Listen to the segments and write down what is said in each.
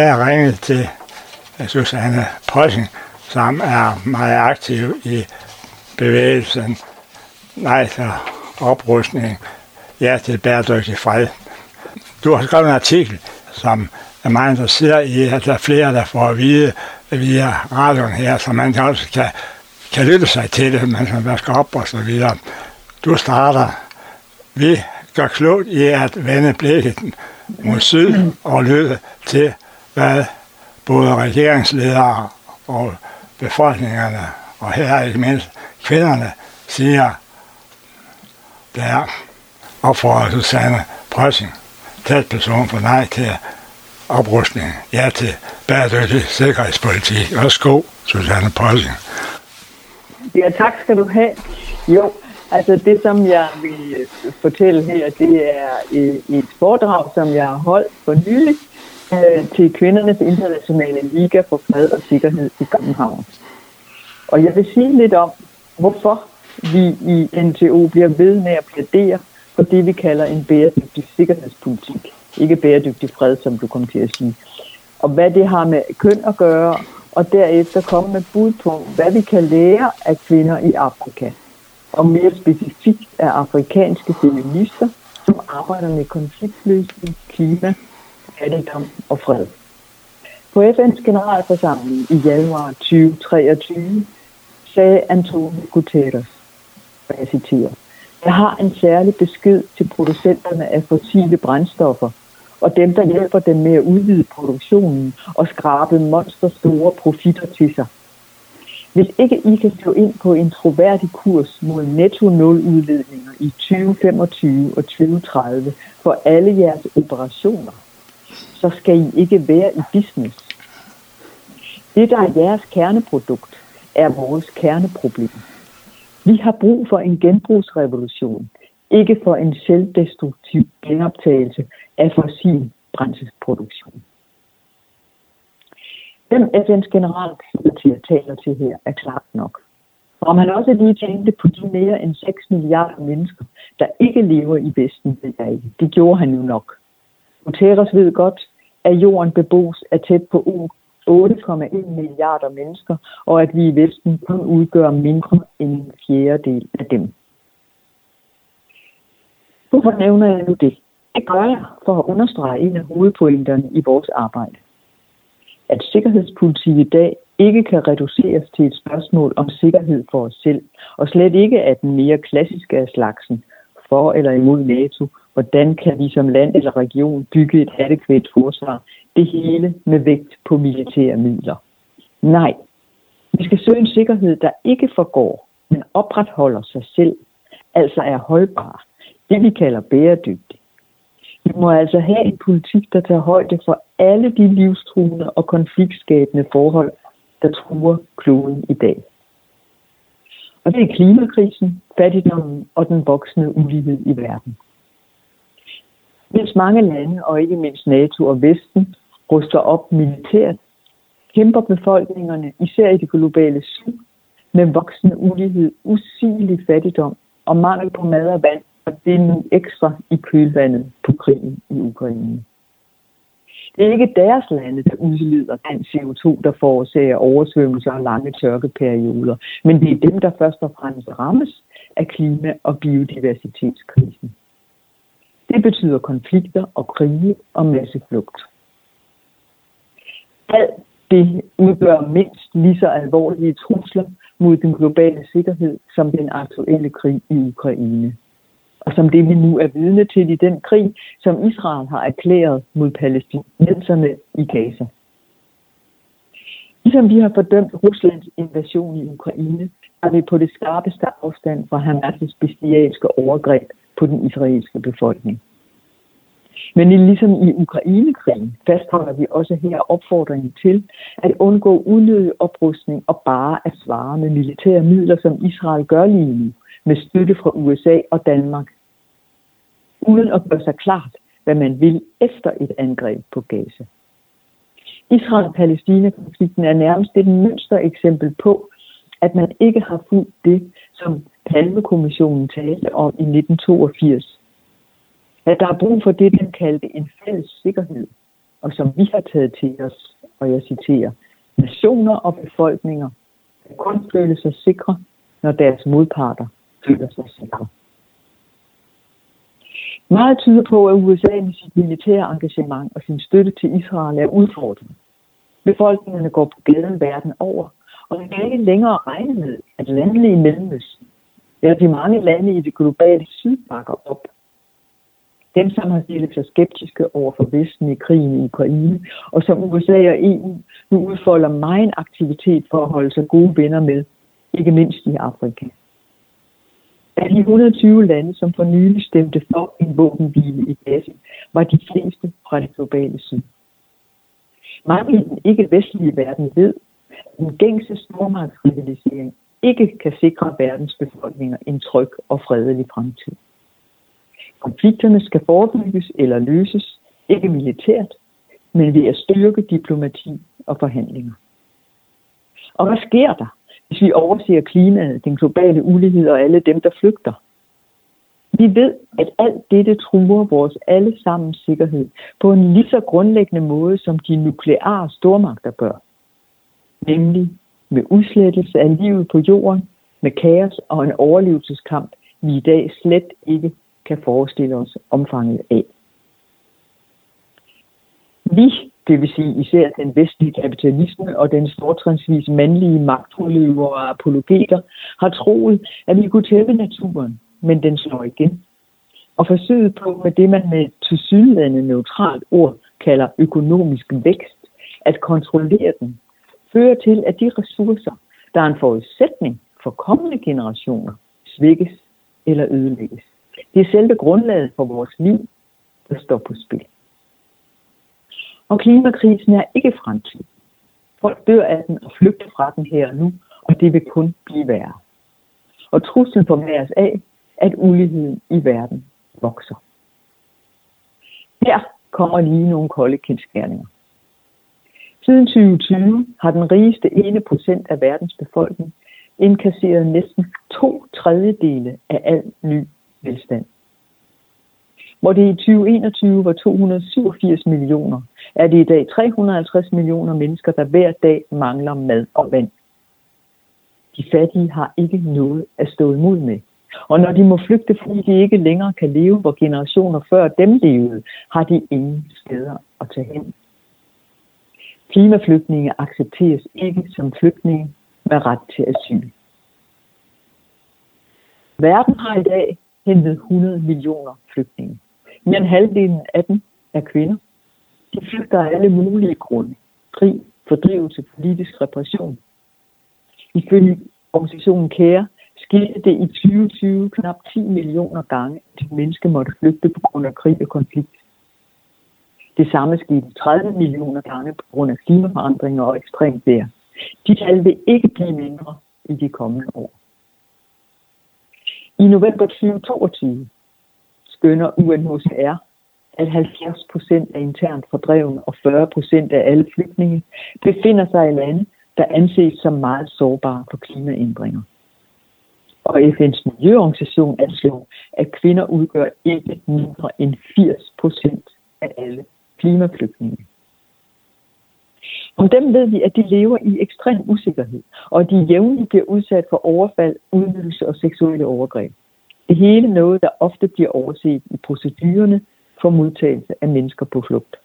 jeg ringet til øh, Susanne Prøssing, som er meget aktiv i bevægelsen Nej til oprustning, ja til bæredygtig fred. Du har skrevet en artikel, som er meget interesseret i, at der er flere, der får at vide via radioen her, så man også kan, kan lytte sig til det, mens man vasker op og så videre. Du starter. Vi gør klogt i at vende blikket mod syd og lytte til, hvad både regeringsledere og befolkningerne, og her ikke mindst kvinderne, siger, der opfordrer Susanne Prøssing, person for nej til oprustning, ja til bæredygtig sikkerhedspolitik. Værsgo, Susanne Prøsing. Ja, tak skal du have. Jo, altså det, som jeg vil fortælle her, det er et foredrag, som jeg har holdt for nylig øh, til kvindernes internationale liga for fred og sikkerhed i København. Og jeg vil sige lidt om, hvorfor vi i NTO bliver ved med at plædere for det, vi kalder en bæredygtig sikkerhedspolitik. Ikke bæredygtig fred, som du kom til at sige. Og hvad det har med køn at gøre, og derefter komme med bud på, hvad vi kan lære af kvinder i Afrika. Og mere specifikt af afrikanske feminister, som arbejder med konfliktløsning, klima, fattigdom og fred. På FN's generalforsamling i januar 2023 sagde Antonio Guterres, og jeg citerer, jeg har en særlig besked til producenterne af fossile brændstoffer, og dem, der hjælper dem med at udvide produktionen og skrabe monsterstore profitter til sig. Hvis ikke I kan slå ind på en troværdig kurs mod netto nul udledninger i 2025 og 2030 for alle jeres operationer, så skal I ikke være i business. Det, der er jeres kerneprodukt, er vores kerneproblem. Vi har brug for en genbrugsrevolution, ikke for en selvdestruktiv genoptagelse af fossil brændselsproduktion. Hvem FN's generalsekretær taler til her, er klart nok. Og om han også lige tænkte på de mere end 6 milliarder mennesker, der ikke lever i Vesten, ved jeg ikke. Det gjorde han jo nok. Guterres ved godt, at jorden bebos er tæt på 8,1 milliarder mennesker, og at vi i Vesten kun udgør mindre end en fjerdedel af dem. Hvorfor nævner jeg nu det? Det gør jeg for at understrege en af hovedpointerne i vores arbejde. At sikkerhedspolitik i dag ikke kan reduceres til et spørgsmål om sikkerhed for os selv, og slet ikke af den mere klassiske af slagsen, for eller imod NATO, hvordan kan vi som land eller region bygge et adekvat forsvar, det hele med vægt på militære midler. Nej, vi skal søge en sikkerhed, der ikke forgår, men opretholder sig selv, altså er holdbar, det vi kalder bæredygtig. Vi må altså have en politik, der tager højde for alle de livstruende og konfliktskabende forhold, der truer kloden i dag. Og det er klimakrisen, fattigdommen og den voksende ulighed i verden. Mens mange lande, og ikke mindst NATO og Vesten, ruster op militært, kæmper befolkningerne, især i det globale syd, med voksende ulighed, usigelig fattigdom og mangel på mad og vand, og det er nu ekstra i kølvandet på krigen i Ukraine. Det er ikke deres lande, der udleder den CO2, der forårsager oversvømmelser og lange tørkeperioder, men det er dem, der først og fremmest rammes af klima- og biodiversitetskrisen. Det betyder konflikter og krige og masseflugt. Alt det udgør mindst lige så alvorlige trusler mod den globale sikkerhed som den aktuelle krig i Ukraine og som det vi nu er vidne til i den krig, som Israel har erklæret mod palæstinenserne i Gaza. Ligesom vi har fordømt Ruslands invasion i Ukraine, er vi på det skarpeste afstand fra Hamas' bestialske overgreb på den israelske befolkning. Men ligesom i Ukrainekrigen fastholder vi også her opfordringen til at undgå unødig oprustning og bare at svare med militære midler, som Israel gør lige nu, med støtte fra USA og Danmark, uden at gøre sig klart, hvad man vil efter et angreb på Gaza. Israel-Palæstina-konflikten er nærmest et mønster eksempel på, at man ikke har fulgt det, som Palmekommissionen talte om i 1982. At der er brug for det, den kaldte en fælles sikkerhed, og som vi har taget til os, og jeg citerer, nationer og befolkninger kan kun føle sig sikre, når deres modparter føler sig sikre. Meget tyder på, at USA med sit militære engagement og sin støtte til Israel er udfordret. Befolkningerne går på gaden verden over, og man kan ikke længere regne med, at landene i Mellemøsten, eller de mange lande i det globale syd bakker op. Dem, som har stillet sig skeptiske over for Vesten i krigen i Ukraine, og som USA og EU nu udfolder meget aktivitet for at holde sig gode venner med, ikke mindst i Afrika. Af de 120 lande, som for nylig stemte for en våbenhvile i Gaza, var de fleste fra det globale syd. Mange i den ikke-vestlige verden ved, at den gængse stormagtsrivalisering ikke kan sikre verdens befolkninger en tryg og fredelig fremtid. Konflikterne skal forebygges eller løses, ikke militært, men ved at styrke diplomati og forhandlinger. Og hvad sker der, hvis vi overser klimaet, den globale ulighed og alle dem, der flygter? Vi ved, at alt dette truer vores allesammens sikkerhed på en lige så grundlæggende måde, som de nukleare stormagter gør. Nemlig med udslettelse af livet på jorden, med kaos og en overlevelseskamp, vi i dag slet ikke kan forestille os omfanget af. Vi, det vil sige især den vestlige kapitalisme og den stortransvis mandlige magtudøvere og apologeter, har troet, at vi kunne tæppe naturen, men den slår igen. Og forsøget på med det, man med tilsyneladende neutralt ord kalder økonomisk vækst, at kontrollere den, fører til, at de ressourcer, der er en forudsætning for kommende generationer, svækkes eller ødelægges. Det er selve grundlaget for vores liv, der står på spil. Og klimakrisen er ikke fremtid. Folk dør af den og flygter fra den her og nu, og det vil kun blive værre. Og truslen formages af, at uligheden i verden vokser. Her kommer lige nogle kolde kendskærninger. Siden 2020 har den rigeste ene procent af verdens befolkning indkasseret næsten to tredjedele af al ny velstand. Hvor det i 2021 var 287 millioner, er det i dag 350 millioner mennesker, der hver dag mangler mad og vand. De fattige har ikke noget at stå imod med. Og når de må flygte, fordi de ikke længere kan leve, hvor generationer før dem levede, har de ingen steder at tage hen. Klimaflygtninge accepteres ikke som flygtninge med ret til asyl. Verden har i dag hentet 100 millioner flygtninge. Mere end halvdelen af dem er kvinder. De flygter af alle mulige grunde. Krig, fordrivelse, politisk repression. Ifølge organisationen KÆRE skete det i 2020 knap 10 millioner gange, at mennesker måtte flygte på grund af krig og konflikt. Det samme skete 30 millioner gange på grund af klimaforandringer og ekstremt vejr. De tal vil ikke blive mindre i de kommende år. I november 2022 skønner UNHCR, at 70 procent af internt fordrevne og 40 procent af alle flygtninge befinder sig i lande, der anses som meget sårbare for klimaændringer. Og FN's miljøorganisation anslår, at kvinder udgør ikke mindre end 80 procent klimaflygtninge. Om dem ved vi, at de lever i ekstrem usikkerhed, og at de jævnligt bliver udsat for overfald, udnyttelse og seksuelle overgreb. Det hele noget, der ofte bliver overset i procedurerne for modtagelse af mennesker på flugt.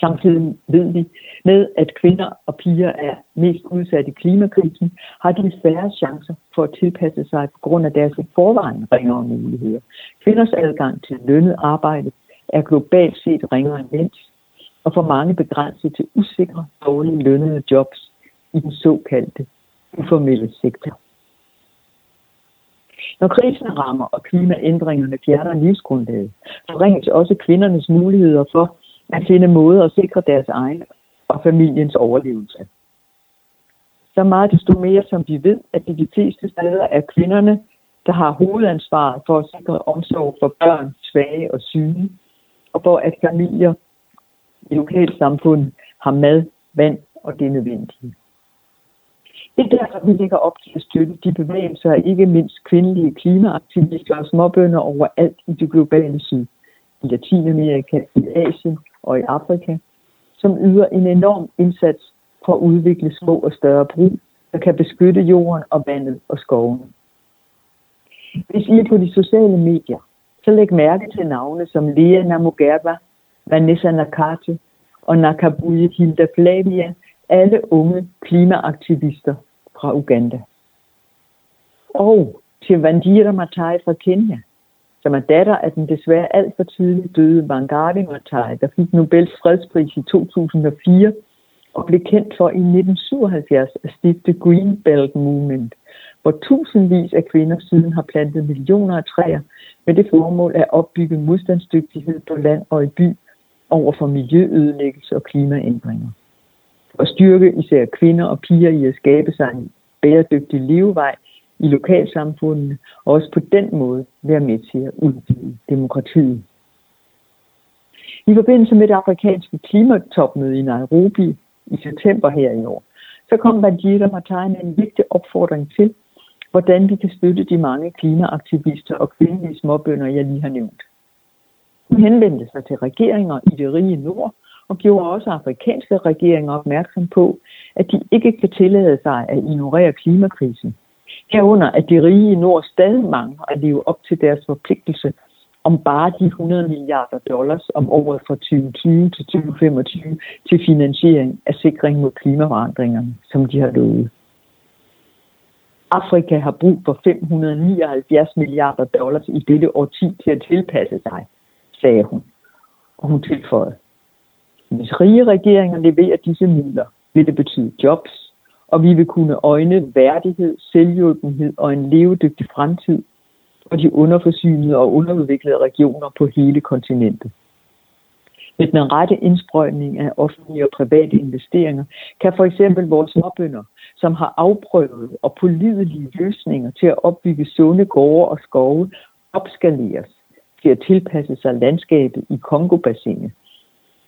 Samtidig ved vi med, at kvinder og piger er mest udsatte i klimakrisen, har de færre chancer for at tilpasse sig på grund af deres forvejen ringere muligheder. Kvinders adgang til lønnet arbejde er globalt set ringere end mænds, og for mange begrænset til usikre, dårlige lønnede jobs i den såkaldte uformelle sektor. Når krisen rammer og klimaændringerne fjerner livsgrundlaget, forringes også kvindernes muligheder for at finde måder at sikre deres egen og familiens overlevelse. Så meget desto mere som vi ved, at i de fleste steder er kvinderne, der har hovedansvaret for at sikre omsorg for børn, svage og syge, og for at familier i lokalsamfundet har mad, vand og det nødvendige. Det er derfor, vi lægger op til at støtte de bevægelser af ikke mindst kvindelige klimaaktivister og småbønder overalt i det globale syd. I Latinamerika, i Asien og i Afrika, som yder en enorm indsats for at udvikle små og større brug, der kan beskytte jorden og vandet og skoven. Hvis I er på de sociale medier, så læg mærke til navne som Lea Namugerba, Vanessa Nakate og Nakabuye Hilda Flavia, alle unge klimaaktivister fra Uganda. Og til Vandira Matai fra Kenya, som er datter af den desværre alt for tidligt døde Wangari Matai, der fik Nobels fredspris i 2004 og blev kendt for i 1977 at stifte Green Belt Movement, hvor tusindvis af kvinder siden har plantet millioner af træer med det formål at opbygge modstandsdygtighed på land og i by over for miljøødelæggelse og klimaændringer. Og styrke især kvinder og piger i at skabe sig en bæredygtig levevej i lokalsamfundene, og også på den måde være med til at udvide demokratiet. I forbindelse med det afrikanske klimatopmøde i Nairobi i september her i år, så kom Bandita Matai med en vigtig opfordring til, hvordan vi kan støtte de mange klimaaktivister og kvindelige småbønder, jeg lige har nævnt. De henvendte sig til regeringer i det rige nord og gjorde også afrikanske regeringer opmærksom på, at de ikke kan tillade sig at ignorere klimakrisen. Herunder, at de rige i nord stadig mangler at leve op til deres forpligtelse om bare de 100 milliarder dollars om året fra 2020 til 2025 til finansiering af sikring mod klimaforandringerne, som de har lovet. Afrika har brug for 579 milliarder dollars i dette årti til at tilpasse sig, sagde hun. Og hun tilføjede, hvis rige regeringer leverer disse midler, vil det betyde jobs, og vi vil kunne øjne værdighed, selvhjulpenhed og en levedygtig fremtid for de underforsynede og underudviklede regioner på hele kontinentet. Med den rette indsprøjtning af offentlige og private investeringer kan for eksempel vores småbønder, som har afprøvet og pålidelige løsninger til at opbygge sunde gårde og skove, opskaleres til at tilpasse sig landskabet i Kongobassinet,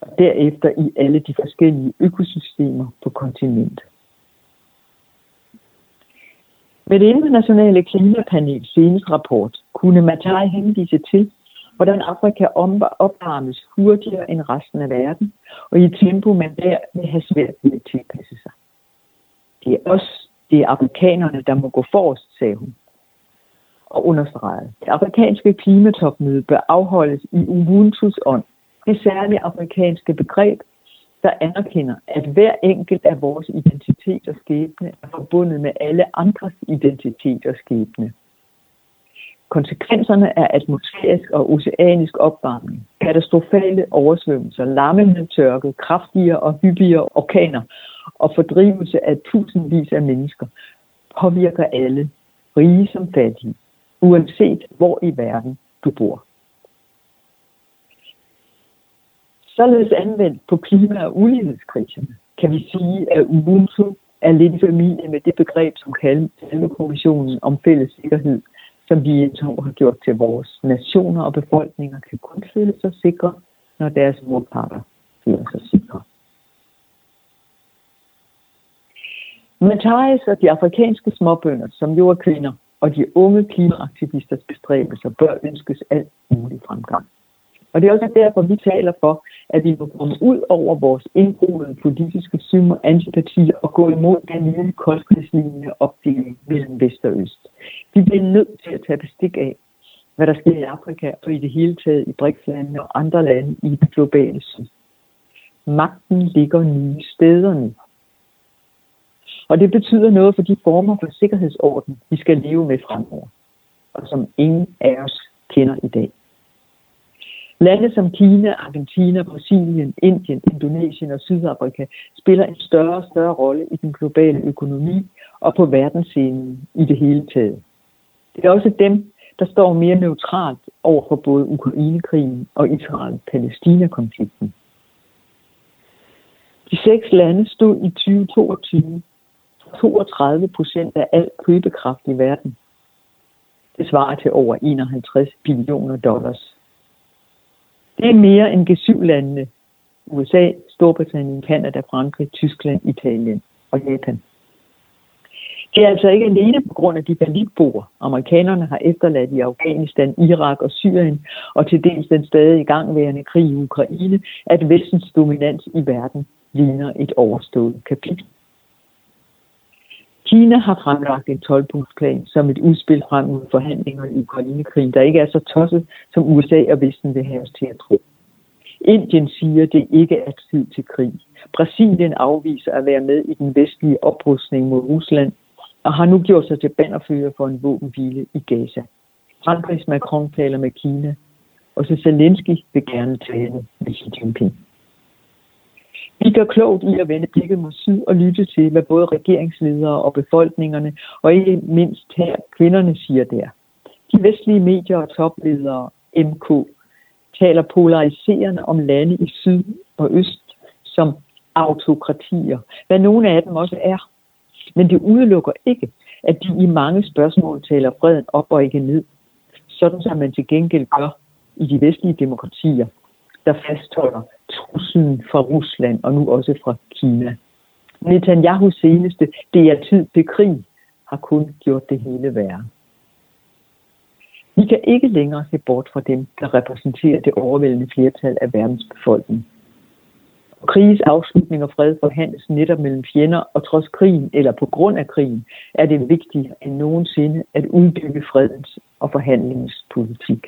og derefter i alle de forskellige økosystemer på kontinentet. Med det internationale klimapanels seneste rapport kunne Matai henvise til, hvordan Afrika opvarmes hurtigere end resten af verden, og i et tempo, man der vil have svært ved at tilpasse sig. Det er os, det er afrikanerne, der må gå forrest, sagde hun. Og understregede, det afrikanske klimatopmøde bør afholdes i Ubuntus ånd, det særlige afrikanske begreb, der anerkender, at hver enkelt af vores identitet og skæbne er forbundet med alle andres identitet og skæbne. Konsekvenserne er atmosfærisk og oceanisk opvarmning, katastrofale oversvømmelser, lammende tørke, kraftigere og hyppigere orkaner og fordrivelse af tusindvis af mennesker påvirker alle, rige som fattige, uanset hvor i verden du bor. Således anvendt på klima- og ulighedskriserne, kan vi sige, at Ubuntu er lidt i familie med det begreb, som kaldes kommissionen om fælles sikkerhed, som vi to har gjort til vores nationer og befolkninger, kan kun føle sig sikre, når deres modparter føler sig sikre. Matthias og de afrikanske småbønder, som jo er kvinder, og de unge klimaaktivisters bestræbelser bør ønskes alt mulig fremgang. Og det er også derfor, vi taler for, at vi må komme ud over vores indgroede politiske syn og antipati og gå imod den nye koldkrigslignende opdeling mellem vest og øst. Vi bliver nødt til at tage bestik af, hvad der sker i Afrika og i det hele taget i brics og andre lande i den globale syd. Magten ligger nye steder nu. Og det betyder noget for de former for sikkerhedsorden, vi skal leve med fremover, og som ingen af os kender i dag. Lande som Kina, Argentina, Brasilien, Indien, Indonesien og Sydafrika spiller en større og større rolle i den globale økonomi og på verdensscenen i det hele taget. Det er også dem, der står mere neutralt over for både Ukrainekrigen og Israel-Palæstina-konflikten. De seks lande stod i 2022 for 32 procent af al købekraft i verden. Det svarer til over 51 billioner dollars. Det er mere end G7-landene. USA, Storbritannien, Kanada, Frankrig, Tyskland, Italien og Japan. Det er altså ikke alene på grund af de banditboer, amerikanerne har efterladt i Afghanistan, Irak og Syrien, og til dels den stadig igangværende krig i Ukraine, at vestens dominans i verden ligner et overstået kapitel. Kina har fremlagt en 12-punktsplan som et udspil frem mod forhandlingerne i Ukrainekrigen, der ikke er så tosset, som USA og Vesten vil have os til at tro. Indien siger, det ikke er tid til krig. Brasilien afviser at være med i den vestlige oprustning mod Rusland, og har nu gjort sig til banderfører for en våbenhvile i Gaza. Frankrigs Macron taler med Kina, og så Zelensky vil gerne tale med Xi Jinping. Vi gør klogt i at vende blikket mod syd og lytte til, hvad både regeringsledere og befolkningerne, og ikke mindst her kvinderne siger der. De vestlige medier og topledere, MK, taler polariserende om lande i syd og øst som autokratier, hvad nogle af dem også er. Men det udelukker ikke, at de i mange spørgsmål taler freden op og ikke ned, sådan som man til gengæld gør i de vestlige demokratier, der fastholder truslen fra Rusland og nu også fra Kina. Netanyahus seneste, det er tid til krig, har kun gjort det hele værre. Vi kan ikke længere se bort fra dem, der repræsenterer det overvældende flertal af verdens befolkning. Krigens afslutning og fred forhandles netop mellem fjender, og trods krigen eller på grund af krigen, er det vigtigere end nogensinde at udbygge fredens og forhandlingens politik.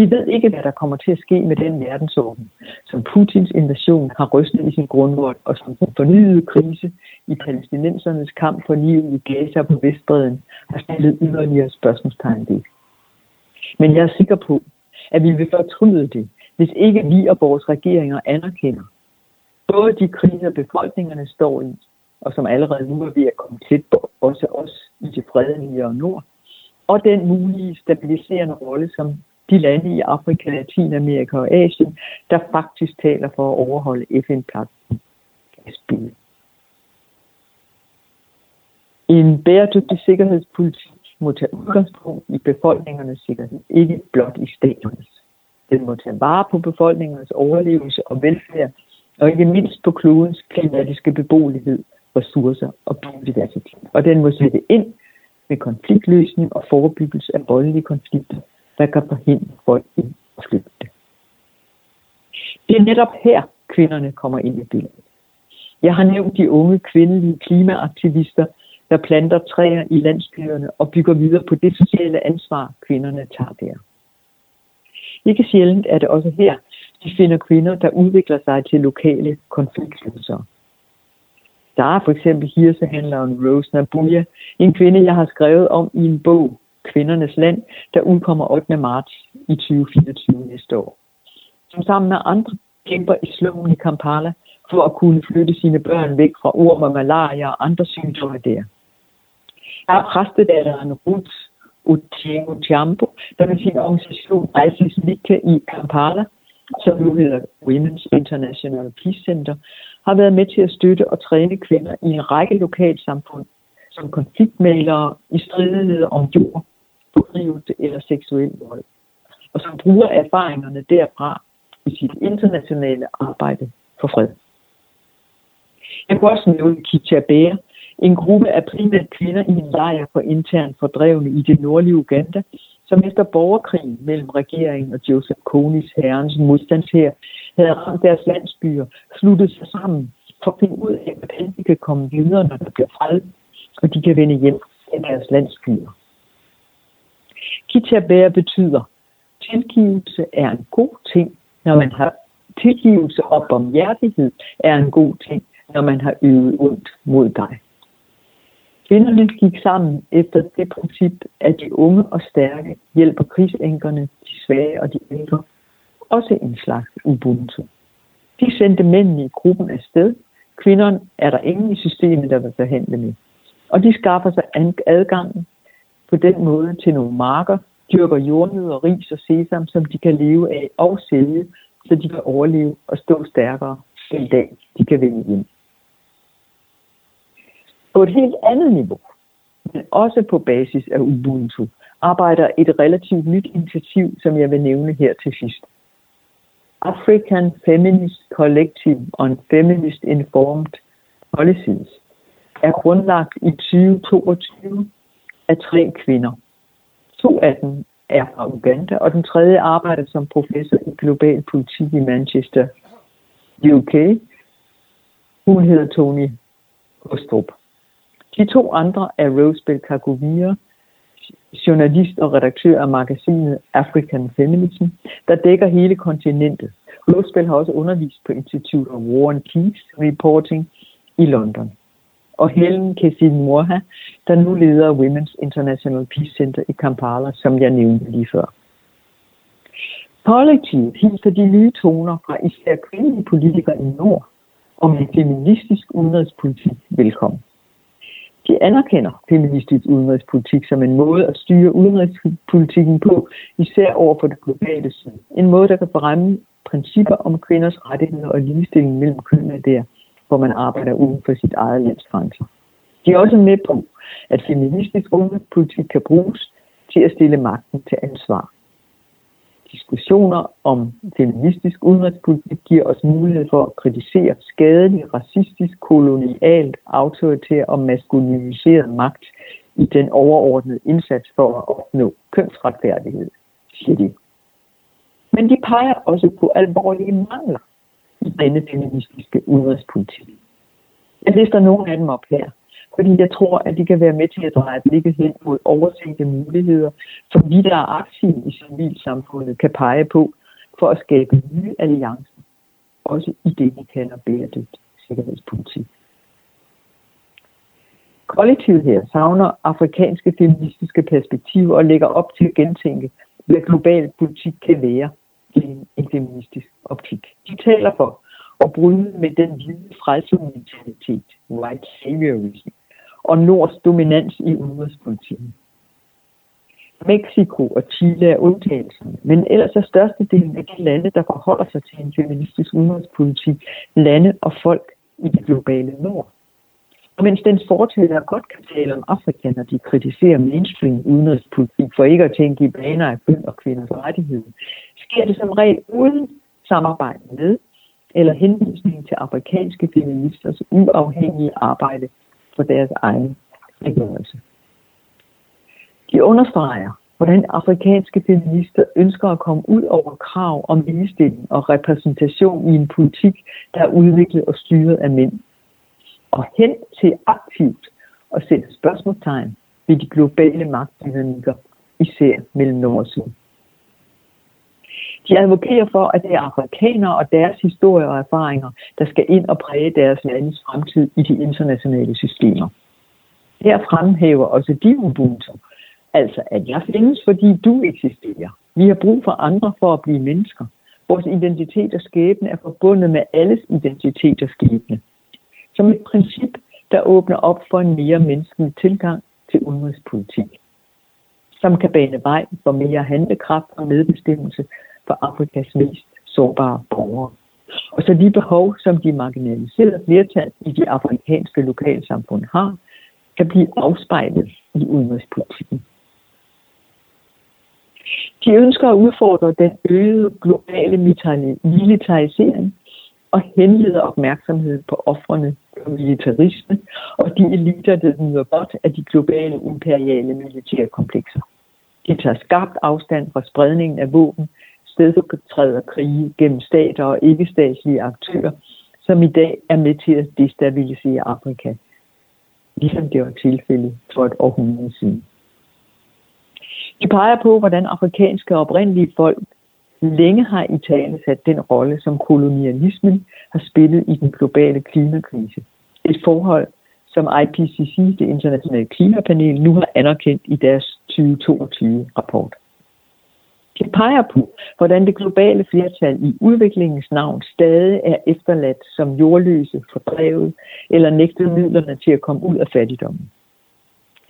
Vi ved ikke, hvad der kommer til at ske med den verdensorden, som Putins invasion har rystet i sin grundvold, og som den fornyede krise i palæstinensernes kamp for livet i Gaza på Vestbreden har stillet yderligere spørgsmålstegn ved. Men jeg er sikker på, at vi vil fortryde det, hvis ikke vi og vores regeringer anerkender både de kriser, befolkningerne står i, og som allerede nu er ved at komme tæt på også os i det fredelige nord, og den mulige stabiliserende rolle, som de lande i Afrika, Latinamerika og Asien, der faktisk taler for at overholde FN-pagten. En bæredygtig sikkerhedspolitik må tage udgangspunkt i befolkningernes sikkerhed, ikke blot i staternes. Den må tage vare på befolkningernes overlevelse og velfærd, og ikke mindst på klodens klimatiske beboelighed, ressourcer og biodiversitet. Og den må sætte ind med konfliktløsning og forebyggelse af voldelige konflikter der kan forhindre folk i at flygte. Det er netop her, kvinderne kommer ind i billedet. Jeg har nævnt de unge kvindelige klimaaktivister, der planter træer i landsbyerne og bygger videre på det sociale ansvar, kvinderne tager der. Ikke sjældent er det også her, de finder kvinder, der udvikler sig til lokale konfliktløsere. Der er for eksempel hirsehandleren Rose Nabuya, en kvinde, jeg har skrevet om i en bog, Kvindernes Land, der udkommer 8. marts i 2024 næste år. Som sammen med andre kæmper i slummen i Kampala for at kunne flytte sine børn væk fra orm og malaria og andre sygdomme der. Der er præstedatteren Ruth Utiengo Chambo, der med sin organisation Isis Lika i Kampala, som nu hedder Women's International Peace Center, har været med til at støtte og træne kvinder i en række lokalsamfund som konfliktmalere i stridighed om jord, overdrivet eller seksuel vold, og som bruger erfaringerne derfra i sit internationale arbejde for fred. Jeg kunne også nævne Kitabea, en gruppe af primært kvinder i en lejr for internt fordrevne i det nordlige Uganda, som efter borgerkrigen mellem regeringen og Joseph Konis herrens modstandshær havde ramt deres landsbyer, sluttet sig sammen for at finde ud af, hvordan de kan komme videre, når der bliver fred, og de kan vende hjem til deres landsbyer. Kitabære betyder, tilgivelse er en god ting, når man har tilgivelse og barmhjertighed er en god ting, når man har øvet ondt mod dig. Kvinderne gik sammen efter det princip, at de unge og stærke hjælper krigsænkerne, de svage og de ældre. Også en slags ubuntu. De sendte mændene i gruppen afsted. Kvinderne er der ingen i systemet, der vil forhandle med. Og de skaffer sig adgang på den måde til nogle marker, dyrker jordnødder, ris og sesam, som de kan leve af og sælge, så de kan overleve og stå stærkere den dag, de kan vende hjem. På et helt andet niveau, men også på basis af Ubuntu, arbejder et relativt nyt initiativ, som jeg vil nævne her til sidst. African Feminist Collective on Feminist Informed Policies, er grundlagt i 2022 af tre kvinder. To af dem er fra Uganda, og den tredje arbejder som professor i global politik i Manchester, UK. Hun hedder Tony Kostrup. De to andre er Rosebel Kagovia, journalist og redaktør af magasinet African Feminism, der dækker hele kontinentet. Rosebel har også undervist på Institute of War and Peace Reporting i London. Og Helen Kessin Morha, der nu leder Women's International Peace Center i Kampala, som jeg nævnte lige før. Kollektivet hilser de nye toner fra især kvindelige politikere i Nord om en feministisk udenrigspolitik velkommen. De anerkender feministisk udenrigspolitik som en måde at styre udenrigspolitikken på, især over for det globale syd. En måde, der kan fremme principper om kvinders rettigheder og ligestilling mellem kønnene der, hvor man arbejder uden for sit eget lands grænser. De er også med på, at feministisk ungdomspolitik kan bruges til at stille magten til ansvar diskussioner om feministisk udenrigspolitik giver os mulighed for at kritisere skadelig, racistisk, kolonialt, autoritær og maskuliniseret magt i den overordnede indsats for at opnå kønsretfærdighed, siger de. Men de peger også på alvorlige mangler i denne feministiske udenrigspolitik. Jeg lister nogle af dem op her fordi jeg tror, at de kan være med til at dreje blikket hen mod oversete muligheder, som vi, der er aktive i civilsamfundet, kan pege på for at skabe nye alliancer, også i det, vi kalder bæredygtig sikkerhedspolitik. Kollektivet her savner afrikanske feministiske perspektiver og lægger op til at gentænke, hvad global politik kan være i en feministisk optik. De taler for at bryde med den hvide frelsementalitet, white saviorism, og Nords dominans i udenrigspolitikken. Mexico og Chile er undtagelsen, men ellers er størstedelen af de lande, der forholder sig til en feministisk udenrigspolitik, lande og folk i det globale nord. Og mens den fortæller godt kan tale om Afrika, når de kritiserer mainstream udenrigspolitik for ikke at tænke i baner af køn og kvinders rettigheder, sker det som regel uden samarbejde med eller henvisning til afrikanske feministers uafhængige arbejde for deres egen frigørelse. De understreger, hvordan afrikanske feminister ønsker at komme ud over krav om ligestilling og repræsentation i en politik, der er udviklet og styret af mænd, og hen til aktivt at sætte spørgsmålstegn ved de globale magtdynamikker, især mellem nord og syd. De advokerer for, at det er afrikanere og deres historie og erfaringer, der skal ind og præge deres landes fremtid i de internationale systemer. Her fremhæver også de Ubuntu, altså at jeg findes, fordi du eksisterer. Vi har brug for andre for at blive mennesker. Vores identitet og skæbne er forbundet med alles identitet og skæbne. Som et princip, der åbner op for en mere menneskelig tilgang til udenrigspolitik. Som kan bane vej for mere handlekraft og medbestemmelse for Afrikas mest sårbare borgere. Og så de behov, som de marginaliserede flertal i de afrikanske lokalsamfund har, kan blive afspejlet i udenrigspolitikken. De ønsker at udfordre den øgede globale militarisering og henleder opmærksomheden på offrene for militarisme og de eliter, der nyder godt af de globale imperiale militære komplekser. De tager skarpt afstand fra spredningen af våben stedfortræder krige gennem stater og ikke-statslige aktører, som i dag er med til at destabilisere Afrika, ligesom det var tilfældet for et århundrede siden. De peger på, hvordan afrikanske oprindelige folk længe har i tale sat den rolle, som kolonialismen har spillet i den globale klimakrise. Et forhold, som IPCC, det internationale klimapanel, nu har anerkendt i deres 2022-rapport. De peger på, hvordan det globale flertal i udviklingens navn stadig er efterladt som jordløse, fordrevet eller nægtet midlerne til at komme ud af fattigdommen.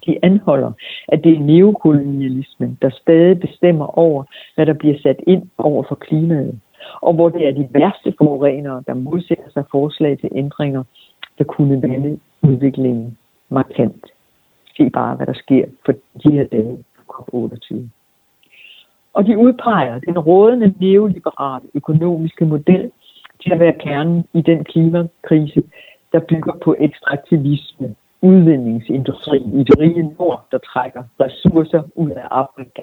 De anholder, at det er neokolonialismen, der stadig bestemmer over, hvad der bliver sat ind over for klimaet, og hvor det er de værste forurenere, der modsætter sig forslag til ændringer, der kunne vende udviklingen markant. Se bare, hvad der sker for de her dage på COP28. Og de udpeger den rådende neoliberale økonomiske model til at være kernen i den klimakrise, der bygger på ekstraktivisme udvindingsindustri i det rige nord, der trækker ressourcer ud af Afrika.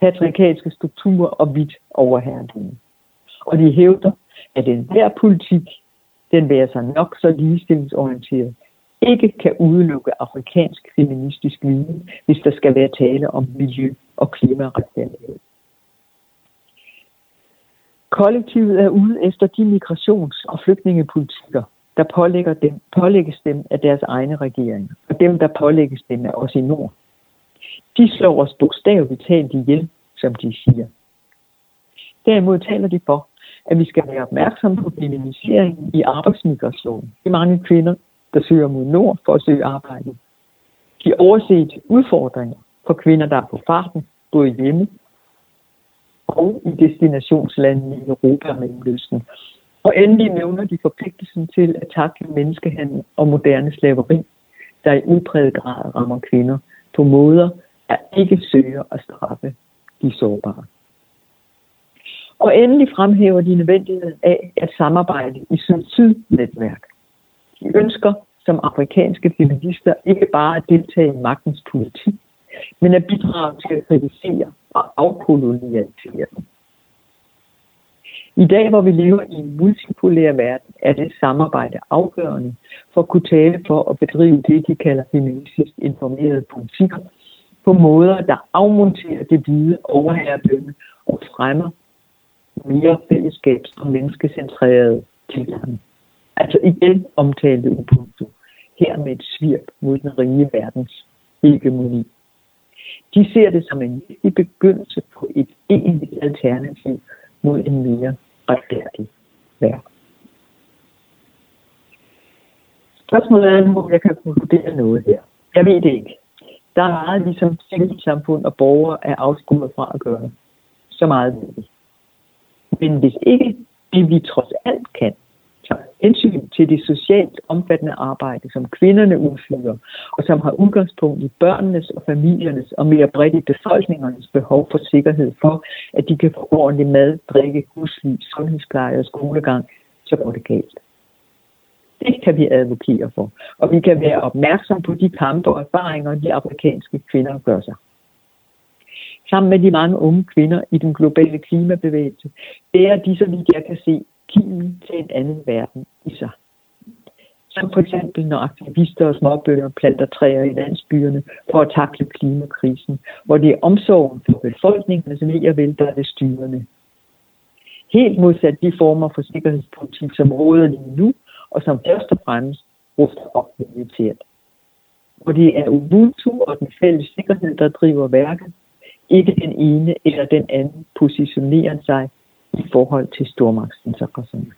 Patriarkalske strukturer og vidt overherredømme. Og de hævder, at enhver politik, den vil sig nok så ligestillingsorienteret, ikke kan udelukke afrikansk feministisk viden, hvis der skal være tale om miljø- og klimaretfærdighed. Kollektivet er ude efter de migrations- og flygtningepolitikker, der pålægger dem, pålægges dem af deres egne regeringer, og dem, der pålægges dem af os i nord. De slår os bogstaveligt talt ihjel, som de siger. Derimod taler de for, at vi skal være opmærksomme på feminiseringen i arbejdsmigrationen. De mange kvinder, der søger mod nord for at søge arbejde. De overset udfordringer for kvinder, der er på farten, både hjemme og i destinationslandene i Europa og Mellemøsten. Og endelig nævner de forpligtelsen til at takle menneskehandel og moderne slaveri, der i udpræget grad rammer kvinder på måder, der ikke søger at straffe de sårbare. Og endelig fremhæver de nødvendigheden af at samarbejde i syd-syd-netværk. De ønsker som afrikanske feminister ikke bare at deltage i magtens politik, men at bidrage til at kritisere og afkolonialisere den. I dag, hvor vi lever i en multipolær verden, er det samarbejde afgørende for at kunne tale for at bedrive det, de kalder feministisk informerede politikker, på måder, der afmonterer det hvide overherredømme og fremmer mere fællesskabs- og menneskecentrerede tilgang. Altså igen omtalte upunktet her med et svirp mod den rige verdens hegemoni. De ser det som en vigtig begyndelse på et egentligt alternativ mod en mere retfærdig verden. Spørgsmålet er nu, om jeg kan konkludere noget her. Jeg ved det ikke. Der er meget, ligesom civilsamfund og borgere er afskåret fra at gøre. Så meget ved vi. Men hvis ikke det, vi trods alt kan, hensyn til det socialt omfattende arbejde, som kvinderne udfører, og som har udgangspunkt i børnenes og familiernes og mere bredt i befolkningernes behov for sikkerhed for, at de kan få ordentlig mad, drikke, husly, sundhedspleje og skolegang, så går det galt. Det kan vi advokere for, og vi kan være opmærksom på de kampe og erfaringer, de afrikanske kvinder gør sig sammen med de mange unge kvinder i den globale klimabevægelse, bærer de, så vidt jeg kan se, kimen til en anden verden i sig. Som for eksempel når aktivister og småbønder planter træer i landsbyerne for at takle klimakrisen, hvor det er omsorgen for befolkningen, ved og vel, der er det styrende. Helt modsat de former for sikkerhedspolitik, som råder lige nu, og som først og fremmest ruster op militært. Hvor det er Ubuntu og den fælles sikkerhed, der driver værket, ikke den ene eller den anden positionerer sig i forhold til stormagtsinteresserne.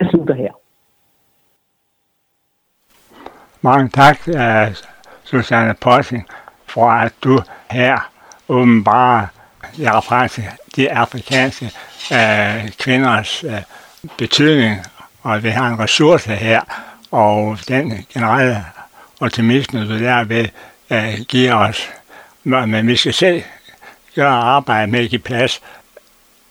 Jeg slutter her. Mange tak, øh, Susanne Possing, for at du her åbenbare de afrikanske øh, kvinders øh, betydning, og vi har en ressource her, og den generelle optimisme, du derved øh, giver os men vi skal selv gøre arbejde med at give plads.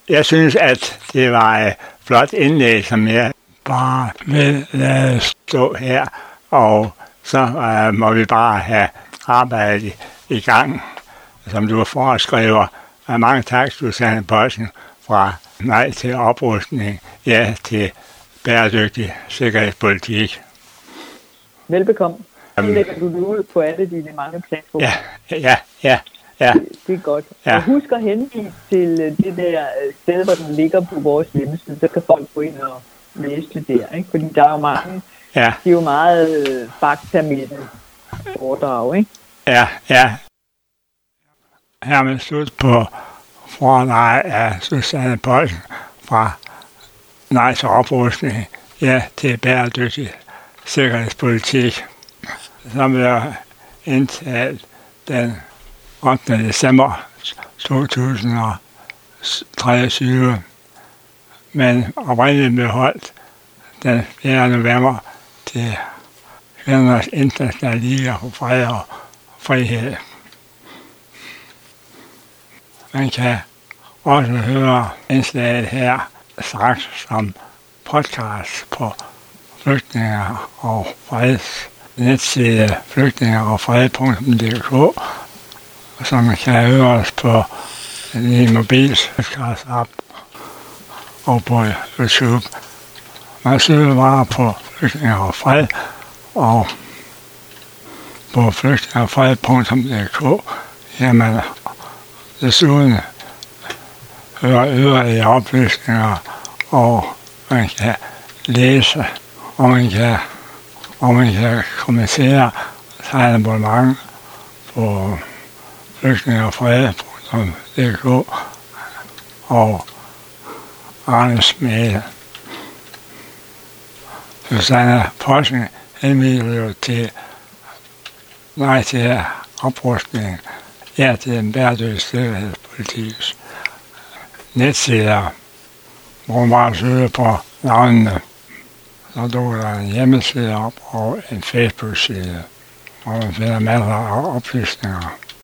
Jeg synes, at det var et flot indlæg, som jeg bare vil lade stå her, og så uh, må vi bare have arbejdet i, i gang, som du foreskriver. Og mange tak, Susanne Poulsen, fra nej til oprustning, ja til bæredygtig sikkerhedspolitik. Velbekomme. Så lægger du ud på alle dine mange platforme. Ja, ja, ja. Ja. Det, det er godt. Ja. Og husk at henvise til øh, det der øh, sted, hvor den ligger på vores hjemmeside, så kan folk gå ind og læse det der. Ikke? Fordi der er jo mange, ja. det er jo meget øh, fakta med det foredrag, ikke? Ja, ja. Her med slut på foredrag af Susanne Poulsen fra Nej til oprustning, ja til bæredygtig sikkerhedspolitik som er indtalt den 8. december 2023, men oprindeligt blev holdt den 4. november til Kvindernes Internationale Liga for Fred og Frihed. Man kan også høre indslaget her straks som podcast på flygtninger og freds netside flygtninger og fred.dk, som man kan høre os på en mobilskast app og på YouTube. Man søger bare på flygtninge og fred og på flygtningerfred.dk jamen desuden hører yderligere oplysninger og man kan læse og man kan og man kan kommentere sig abonnement på flygtningerfred.dk og Arnes Mail. Susanne Possen henviser jo til nej til oprustning, ja til en bæredygtig sikkerhedspolitik netsider, hvor man bare søger på navnene så dukker der en hjemmeside op og en Facebook-side, hvor man finder masser af oplysninger.